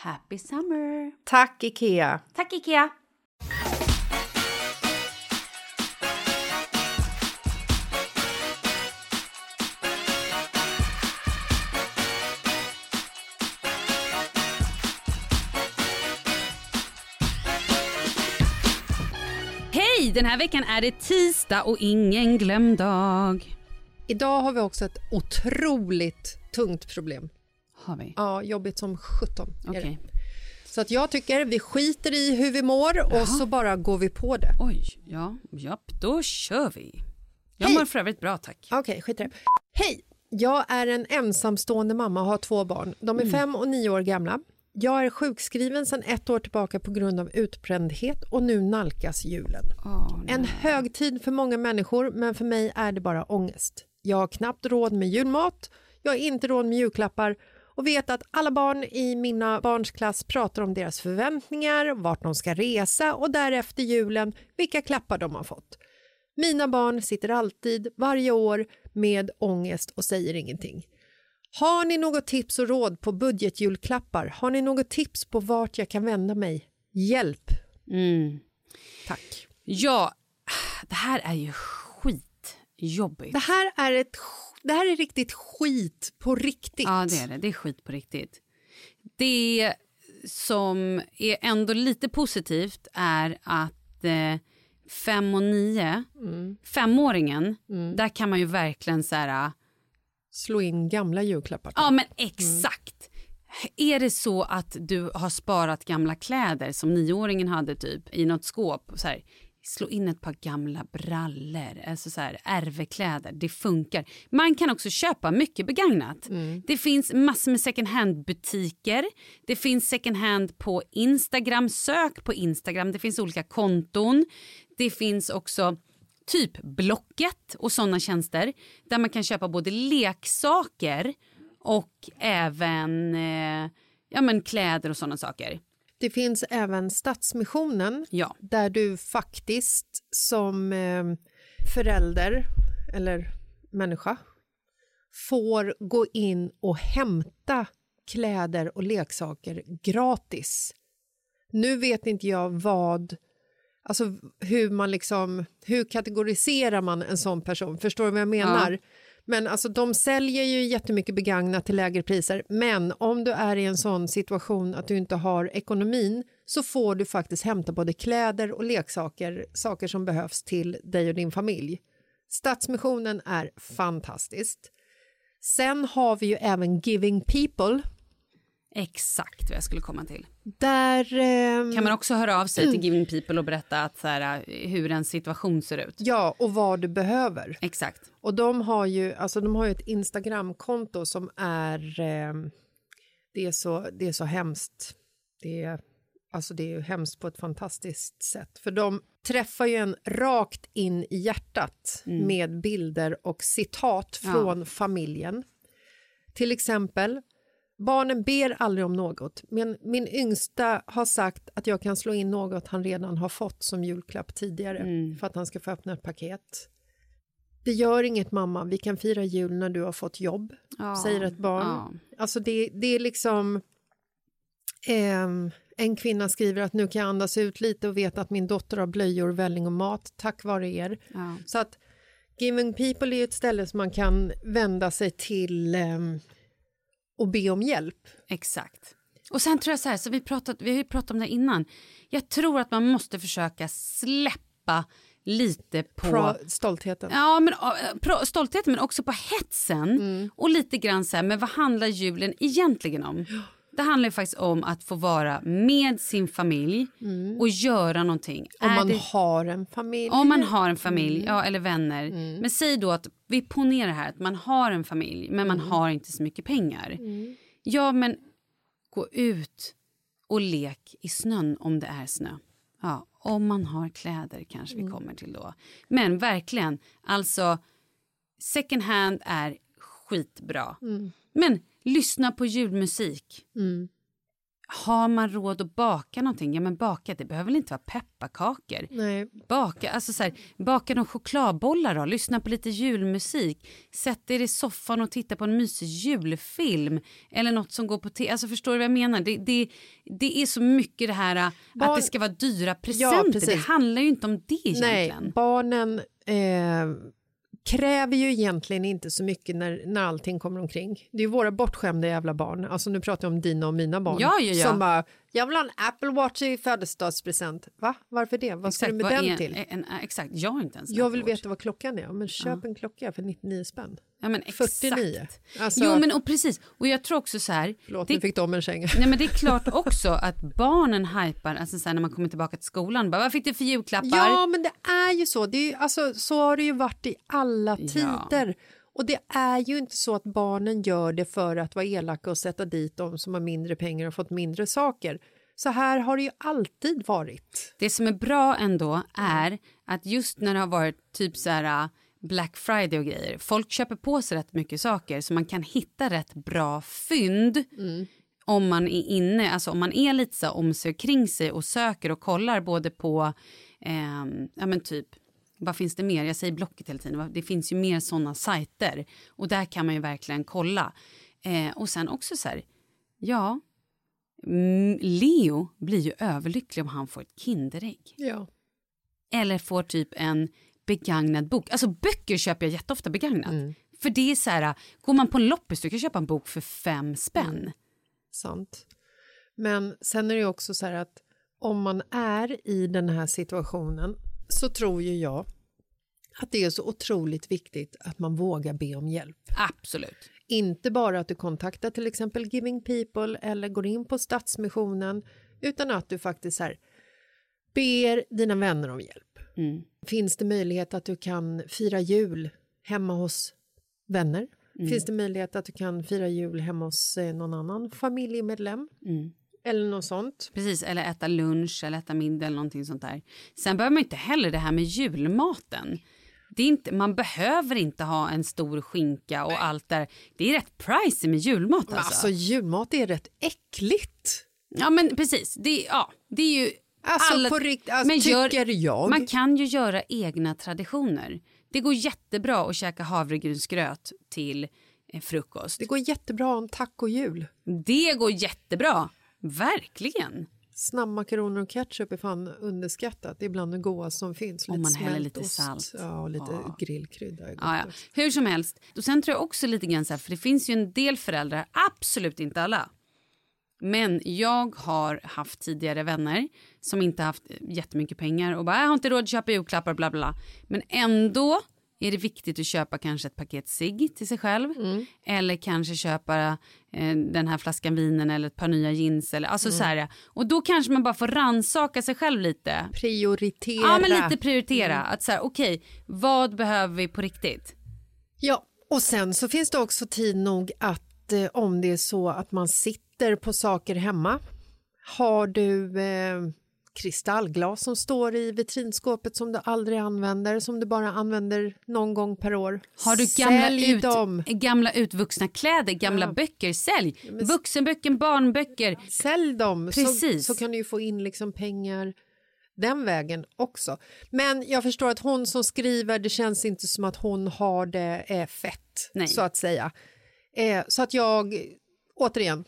Happy summer! Tack, Ikea! Tack Ikea! Hej! Den här veckan är det tisdag och ingen glömdag. Idag har vi också ett otroligt tungt problem. Har vi? Ja, jobbigt som sjutton. Okej. Så att jag tycker vi skiter i hur vi mår och så bara går vi på det. Oj, ja, japp, då kör vi. Jag Hej. mår för övrigt bra, tack. Okej, skit i det. Hej! Jag är en ensamstående mamma och har två barn. De är fem och nio år gamla. Jag är sjukskriven sedan ett år tillbaka på grund av utbrändhet och nu nalkas julen. Åh, En högtid för många människor, men för mig är det bara ångest. Jag har knappt råd med julmat, jag har inte råd med julklappar och vet att alla barn i mina barns klass pratar om deras förväntningar, vart de ska resa och därefter julen vilka klappar de har fått. Mina barn sitter alltid, varje år, med ångest och säger ingenting. Har ni något tips och råd på budgetjulklappar? Har ni något tips på vart jag kan vända mig? Hjälp! Mm. Tack. Ja, det här är ju skitjobbigt. Det här är, ett, det här är riktigt skit på riktigt. Ja, det är det. Det är skit på riktigt. Det som är ändå lite positivt är att eh, fem och nio, femåringen, där kan man ju verkligen så här... Slå in gamla julklappar. Ja, men exakt. Är det så att du har sparat gamla kläder som nioåringen hade typ i något skåp? Så här, slå in ett par gamla brallor, alltså så här, ärvekläder. Det funkar. Man kan också köpa mycket begagnat. Mm. Det finns massor med second hand-butiker. Det finns second hand på Instagram. Sök på Instagram. Det finns olika konton. Det finns också typ Blocket och såna tjänster där man kan köpa både leksaker och även eh, ja, men kläder och såna saker. Det finns även Stadsmissionen ja. där du faktiskt som eh, förälder eller människa får gå in och hämta kläder och leksaker gratis. Nu vet inte jag vad, alltså hur man liksom, hur kategoriserar man en sån person? Förstår du vad jag menar? Ja. Men alltså, de säljer ju jättemycket begagnat till lägre priser. Men om du är i en sån situation att du inte har ekonomin så får du faktiskt hämta både kläder och leksaker, saker som behövs till dig och din familj. Stadsmissionen är fantastiskt. Sen har vi ju även Giving People Exakt vad jag skulle komma till. Där, eh, kan man också höra av sig till mm. Giving People och berätta att, så här, hur en situation ser ut? Ja, och vad du behöver. Exakt. Och de har ju, alltså, de har ju ett Instagramkonto som är... Eh, det, är så, det är så hemskt. Det är, alltså, det är hemskt på ett fantastiskt sätt. För de träffar ju en rakt in i hjärtat mm. med bilder och citat från ja. familjen. Till exempel Barnen ber aldrig om något, men min yngsta har sagt att jag kan slå in något han redan har fått som julklapp tidigare mm. för att han ska få öppna ett paket. Det gör inget mamma, vi kan fira jul när du har fått jobb, ja, säger ett barn. Ja. Alltså det, det är liksom... Eh, en kvinna skriver att nu kan jag andas ut lite och veta att min dotter har blöjor, välling och mat tack vare er. Ja. Så att Giving People är ett ställe som man kan vända sig till eh, och be om hjälp. Exakt. Och sen tror jag så här, så vi, pratat, vi har ju pratat om det innan. Jag tror att man måste försöka släppa lite på... Pro, stoltheten. Ja, men, pro, stoltheten men också på hetsen. Mm. Och lite grann så här, men vad handlar julen egentligen om? Det handlar faktiskt om att få vara med sin familj mm. och göra någonting. Om man det... har en familj. Om man har en familj, mm. ja, eller vänner. Mm. Men säg då att vi ponerar här att man har en familj men man mm. har inte så mycket pengar. Mm. Ja, men gå ut och lek i snön om det är snö. Ja, om man har kläder kanske vi mm. kommer till då. Men verkligen, alltså second hand är skitbra. Men Lyssna på julmusik. Mm. Har man råd att baka någonting, ja men baka, det behöver väl inte vara pepparkakor. Nej. Baka, alltså så här, baka några chokladbollar då, lyssna på lite julmusik. Sätt er i soffan och titta på en mysig julfilm. Eller något som går på tv. Alltså förstår du vad jag menar? Det, det, det är så mycket det här Barn... att det ska vara dyra presenter. Ja, det handlar ju inte om det egentligen. Nej, barnen eh kräver ju egentligen inte så mycket när, när allting kommer omkring. Det är ju våra bortskämda jävla barn, alltså nu pratar jag om dina och mina barn, ja, ja, ja. som bara “jag vill ha en Apple Watch i födelsedagspresent”. Va? Varför det? Vad exakt, ska du med den en, till? En, en, exakt, jag har inte ens Jag vill veta vad klockan är, men köp en klocka för 99 spänn. Ja, men exakt. 49. Alltså, jo men och precis, och jag tror också så här. Förlåt, det, nu fick de en känga. Nej men det är klart också att barnen hypar, alltså så här, när man kommer tillbaka till skolan, bara, vad fick du för julklappar? Ja men det är ju så, det är alltså, så har det ju varit i alla tider. Ja. Och det är ju inte så att barnen gör det för att vara elaka och sätta dit de som har mindre pengar och fått mindre saker. Så här har det ju alltid varit. Det som är bra ändå är att just när det har varit typ så här Black Friday och grejer. Folk köper på sig rätt mycket saker så man kan hitta rätt bra fynd mm. om man är inne, alltså om man är lite så om sig och kring sig och söker och kollar både på, eh, ja men typ, vad finns det mer? Jag säger Blocket hela tiden, det finns ju mer sådana sajter och där kan man ju verkligen kolla. Eh, och sen också så här, ja, Leo blir ju överlycklig om han får ett Kinderägg. Ja. Eller får typ en begagnad bok. Alltså böcker köper jag jätteofta begagnat. Mm. För det är så här, går man på en loppis du kan köpa en bok för fem spänn. Mm. Sant. Men sen är det också så här att om man är i den här situationen så tror ju jag att det är så otroligt viktigt att man vågar be om hjälp. Absolut. Inte bara att du kontaktar till exempel Giving People eller går in på Stadsmissionen utan att du faktiskt här ber dina vänner om hjälp. Mm. Finns det möjlighet att du kan fira jul hemma hos vänner? Mm. Finns det möjlighet att du kan fira jul hemma hos eh, någon annan familjemedlem? Mm. Eller något sånt. Precis, eller äta lunch eller äta middag eller någonting sånt där. Sen behöver man inte heller det här med julmaten. Det är inte, man behöver inte ha en stor skinka och allt där. Det är rätt pricey med julmat alltså. Alltså julmat är rätt äckligt. Ja men precis, det, ja, det är ju Alltså alla- på riktigt, alltså, men gör- tycker jag. Man kan ju göra egna traditioner. Det går jättebra att käka havregrynsgröt till eh, frukost. Det går jättebra om tacojul. Det går jättebra. Verkligen. Snabbmakaroner och ketchup är fan underskattat. Det är bland det godaste som finns. Om man häller lite salt. Ja, och lite Ja. grillkrydda. Ja, ja. Hur som helst. Och sen tror jag också lite grann så här, för det finns ju en del föräldrar, absolut inte alla. Men jag har haft tidigare vänner som inte haft jättemycket pengar och bara jag har inte råd att köpa julklappar bla. bla." Men ändå är det viktigt att köpa kanske ett paket cigg till sig själv eller kanske köpa eh, den här flaskan vinen eller ett par nya jeans eller alltså så här. Och då kanske man bara får ransaka sig själv lite. Prioritera. Ja men lite prioritera att så här okej vad behöver vi på riktigt? Ja, och sen så finns det också tid nog att eh, om det är så att man sitter på saker hemma. Har du eh, kristallglas som står i vitrinskåpet som du aldrig använder, som du bara använder någon gång per år. Har du gamla, Sälj ut, dem. gamla utvuxna kläder, gamla Ja. böcker, sälj. men- Vuxenböcker, barnböcker. Sälj dem så, Precis. så kan du få in liksom pengar den vägen också. Men jag förstår att hon som skriver, det känns inte som att hon har det eh, fett Nej. så att säga. Eh, så att jag, återigen,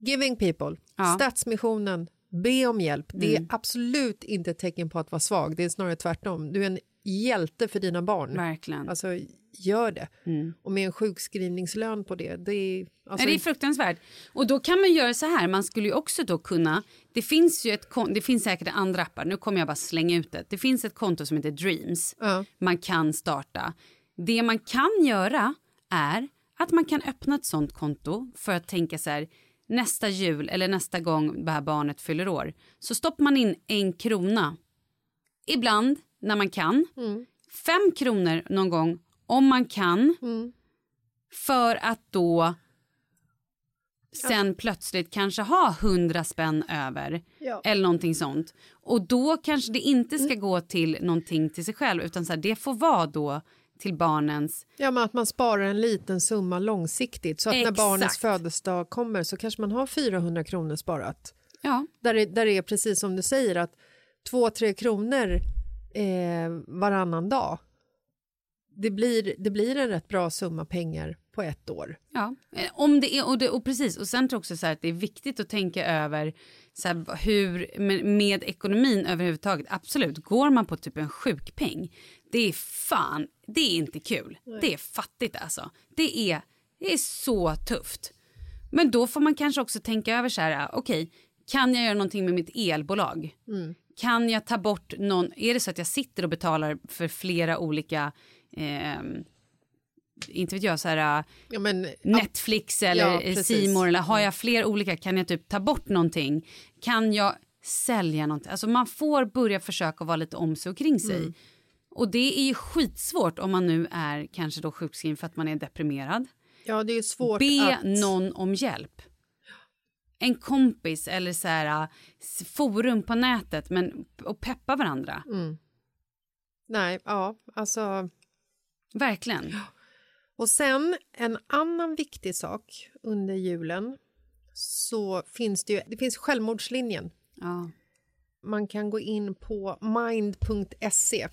Giving People, Ja. Stadsmissionen, be om hjälp. Det är Mm. absolut inte ett tecken på att vara svag, det är snarare tvärtom. Du är en hjälte för dina barn. Verkligen. Alltså, gör det. Mm. Och med en sjukskrivningslön på det, det är... Alltså, det är fruktansvärt. Och då kan man göra så här, man skulle ju också då kunna, det finns ju ett det finns säkert andra appar, nu kommer jag bara slänga ut det. Det finns ett konto som heter Dreams, ja. man kan starta. Det man kan göra är att man kan öppna ett sånt konto för att tänka så här, nästa jul eller nästa gång det här barnet fyller år, så stoppar man in en krona. Ibland, när man kan. Fem kronor någon gång, om man kan. För att då sen plötsligt kanske ha hundra spänn över. Ja. Eller någonting sånt. Och då kanske det inte ska gå till någonting till sig själv utan så här, det får vara då till barnens... Ja, men att man sparar en liten summa långsiktigt så att när Exakt. barnets födelsedag kommer så kanske man har 400 kronor sparat. Ja, Där det, där det är precis som du säger att 2-3 kronor eh, varannan dag det blir, det blir en rätt bra summa pengar på ett år. Ja, eh, om det är, och, det, och precis. Och sen tror jag också så att det är viktigt att tänka över så här, hur, med, med ekonomin överhuvudtaget. Absolut, går man på typ en sjukpeng, det är fan, det är inte kul. Det är fattigt alltså. Det är, det är så tufft. Men då får man kanske också tänka över så här, okej, kan jag göra någonting med mitt elbolag? Kan jag ta bort någon, är det så att jag sitter och betalar för flera olika ehm, inte vet jag, så här, Ja, men, Netflix eller Ja, ja, precis. Simor eller har jag fler olika kan jag typ ta bort någonting? Kan jag sälja någonting? Alltså man får börja försöka vara lite om sig och kring sig. Mm. Och det är ju skitsvårt om man nu är kanske då sjukskriven för att man är deprimerad. ja, det är svårt Be att... någon om hjälp. En kompis eller så här, s- forum på nätet men, och peppa varandra. Mm. Nej, ja, alltså... Verkligen. Och sen en annan viktig sak under julen så finns det ju, det finns självmordslinjen. Ja. Man kan gå in på mind.se.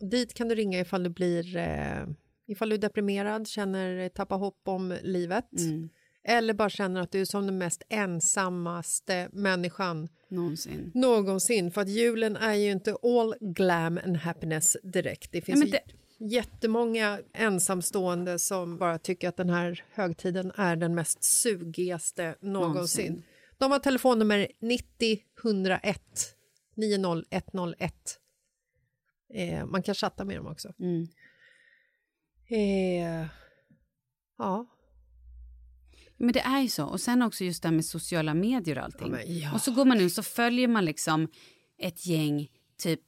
Dit kan du ringa ifall du blir eh, ifall du är deprimerad, känner tappa hopp om livet Mm. eller bara känner att du är som den mest ensammaste människan Någonsin. någonsin. För att julen är ju inte all glam and happiness direkt. Det finns ju det- jättemånga ensamstående som bara tycker att den här högtiden är den mest sugigaste någonsin. Någonsin. De har telefonnummer 90 101 90101. Eh, man kan chatta med dem också. Mm. Eh, ja, Men det är ju så. Och sen också just det här med sociala medier och allting. Ja, ja. Och så går man ut så följer man liksom ett gäng typ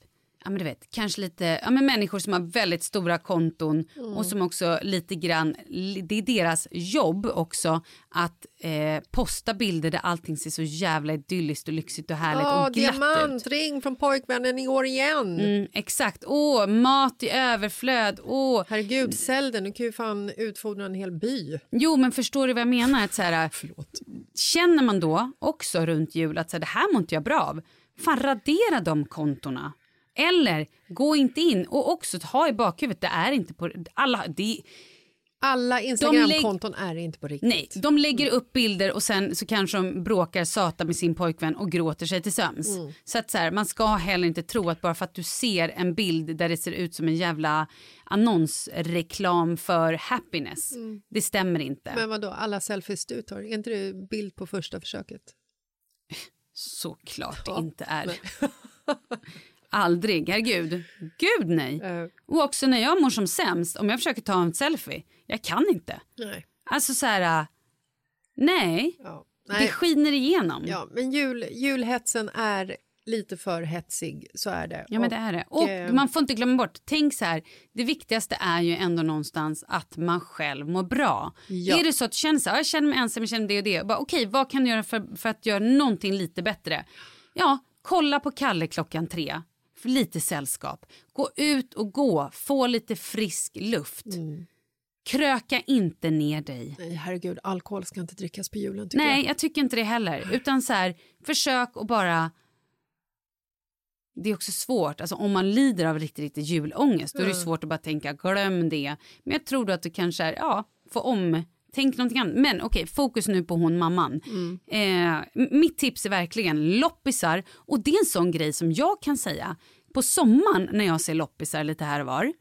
ja men du vet, kanske lite, ja men människor som har väldigt stora konton Mm. och som också lite grann, det är deras jobb också att eh, posta bilder där allting ser så jävla idylliskt och lyxigt och härligt Ja, och glatt ut. diamantring från pojkvännen i år igen. Mm, exakt, åh, mat i överflöd, åh. Herregud, sälj den. Du kan ju fan utfodra en hel by. Jo men förstår du vad jag menar? Att så här, känner man då också runt jul att så här, det här mår inte jag bra av, fan radera de kontona. Eller gå inte in och också ha i bakhuvudet, det är inte på alla, det, Alla Instagramkonton är inte på riktigt. nej, de lägger upp bilder och sen så kanske de bråkar satan med sin pojkvän och gråter sig till sömns. Så att så här, man ska heller inte tro att bara för att du ser en bild där det ser ut som en jävla annonsreklam för happiness, det stämmer inte. Men vad då alla selfies du tar, är inte det bild på första försöket? Såklart Ja, inte är. Aldrig, herregud. Gud nej. Eh, Och också när jag mår som sämst, om jag försöker ta en selfie, jag kan inte. nej. Alltså så här, äh, nej, Ja. det nej. skiner igenom. Ja, men jul, julhetsen är lite för hetsig, så är det. Ja men det är det. Och eh, man får inte glömma bort, tänk så här, det viktigaste är ju ändå någonstans att man själv mår bra. Ja. Är det så att du känner så här, jag känner mig ensam, jag känner det och det, bara, okej vad kan du göra för, för att göra någonting lite bättre? Ja, kolla på Kalle klockan tre, lite sällskap. Gå ut och gå, få lite frisk luft. Mm. Kröka inte ner dig. Nej, herregud, alkohol ska inte drickas på julen Nej, jag. jag tycker inte det heller. Utan så här, försök att bara... Det är också svårt, alltså om man lider av riktigt, riktigt julångest, då är det svårt att bara tänka glöm det. Men jag tror att du kanske är, ja, få om, tänk någonting annat. Men okej, fokus nu på hon mamman. Eh, mitt tips är verkligen loppisar och det är en sån grej som jag kan säga på sommaren när jag ser loppisar lite här och var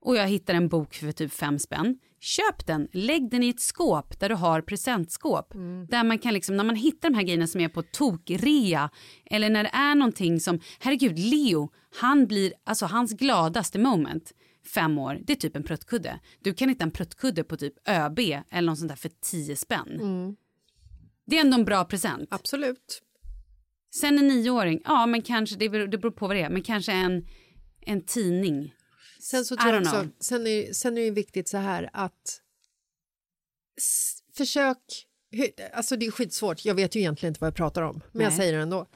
och jag hittar en bok för typ fem spänn. Köp den, lägg den i ett skåp där du har presentskåp. Där man kan liksom, när man hittar de här grejerna som är på tokrea eller när det är någonting som, herregud, Leo, han blir, alltså hans gladaste moment, fem år, det är typ en pruttkudde. Du kan hitta en pruttkudde på typ ÖB eller något sånt där för tio spänn. Det är ändå en bra present. Absolut. Sen en nioåring, ja men kanske, det beror, det beror på vad det är, men kanske en, en tidning. Sen så tror jag också, know. sen är, sen är det viktigt så här att försök, alltså det är skitsvårt, jag vet ju egentligen inte vad jag pratar om, men jag Nej. säger det ändå.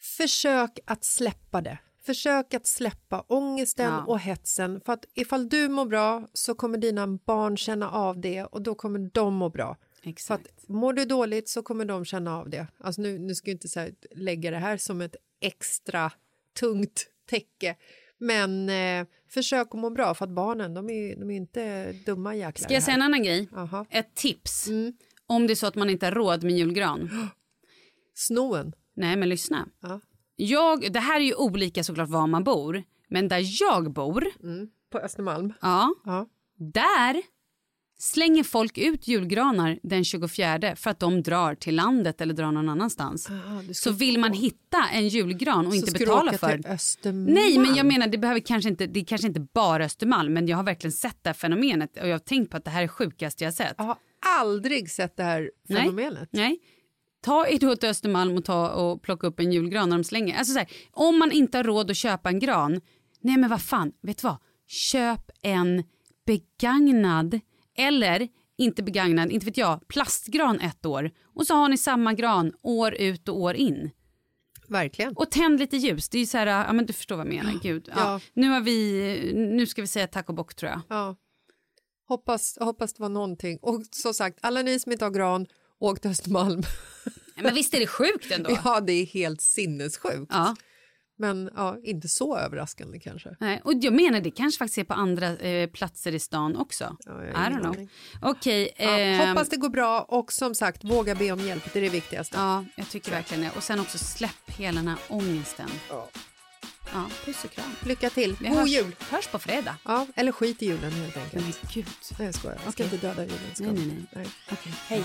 Försök att släppa det. Försök att släppa ångesten Ja. och hetsen för att ifall du mår bra så kommer dina barn känna av det och då kommer de må bra. För Exakt. att mår du dåligt så kommer de känna av det. Alltså nu, nu ska jag inte här, lägga det här som ett extra tungt täcke. Men eh, försök att må bra för att barnen de är, de är inte dumma jäklar. Ska jag säga en annan grej? Aha. Ett tips. Om det är så att man inte har råd med julgran. Snoen. Nej, men lyssna. Ja. Jag, det här är ju olika såklart var man bor. Men där jag bor, På Östermalm. ja, Ja. där slänger folk ut julgranar den 24 för att de drar till landet eller drar någon annanstans. Ah, ska Så vill man hitta en julgran och så inte betala åka för Östermalm. Nej, men jag menar det behöver kanske inte, det är kanske inte bara Östermalm, men jag har verkligen sett det här fenomenet och jag har tänkt på att det här är sjukaste jag har sett. Jag har aldrig sett det här Nej. fenomenet. Nej. Ta er då till Östermalm och, ta och plocka upp en julgran när de slänger. Alltså så här, om man inte har råd att köpa en gran, nej men vad fan, vet du vad? Köp en begagnad eller inte begagnad, inte vet jag, plastgran ett år och så har ni samma gran år ut och år in. Verkligen. Och tänd lite ljus, det är ju så här, ja men du förstår vad jag menar, gud. Ja. Ja. Nu har vi, nu ska vi säga tack och bock tror jag. Ja. Hoppas, hoppas det var någonting. Och som sagt, alla ni som inte har gran, åk till Östermalm. Men visst är det sjukt ändå? Ja, det är helt sinnessjukt. Ja. Men ja, inte så överraskande kanske. Nej, och jag menar det kanske faktiskt är på andra eh, platser i stan också. Ja, I don't know. Okej. Ja, ehm, hoppas det går bra och som sagt, våga be om hjälp. Det är det viktigaste. Ja, jag tycker verkligen det. Och sen också släpp hela den här ångesten. Ja. Ja, puss och kram. Lycka till. Vi God hörs, jul! hörs på fredag. Ja, eller skit i julen helt enkelt. Men gud. Nej, jag skojar. Jag ska Okej. inte döda julen. Nej, jag? nej, nej. Okej, Hej.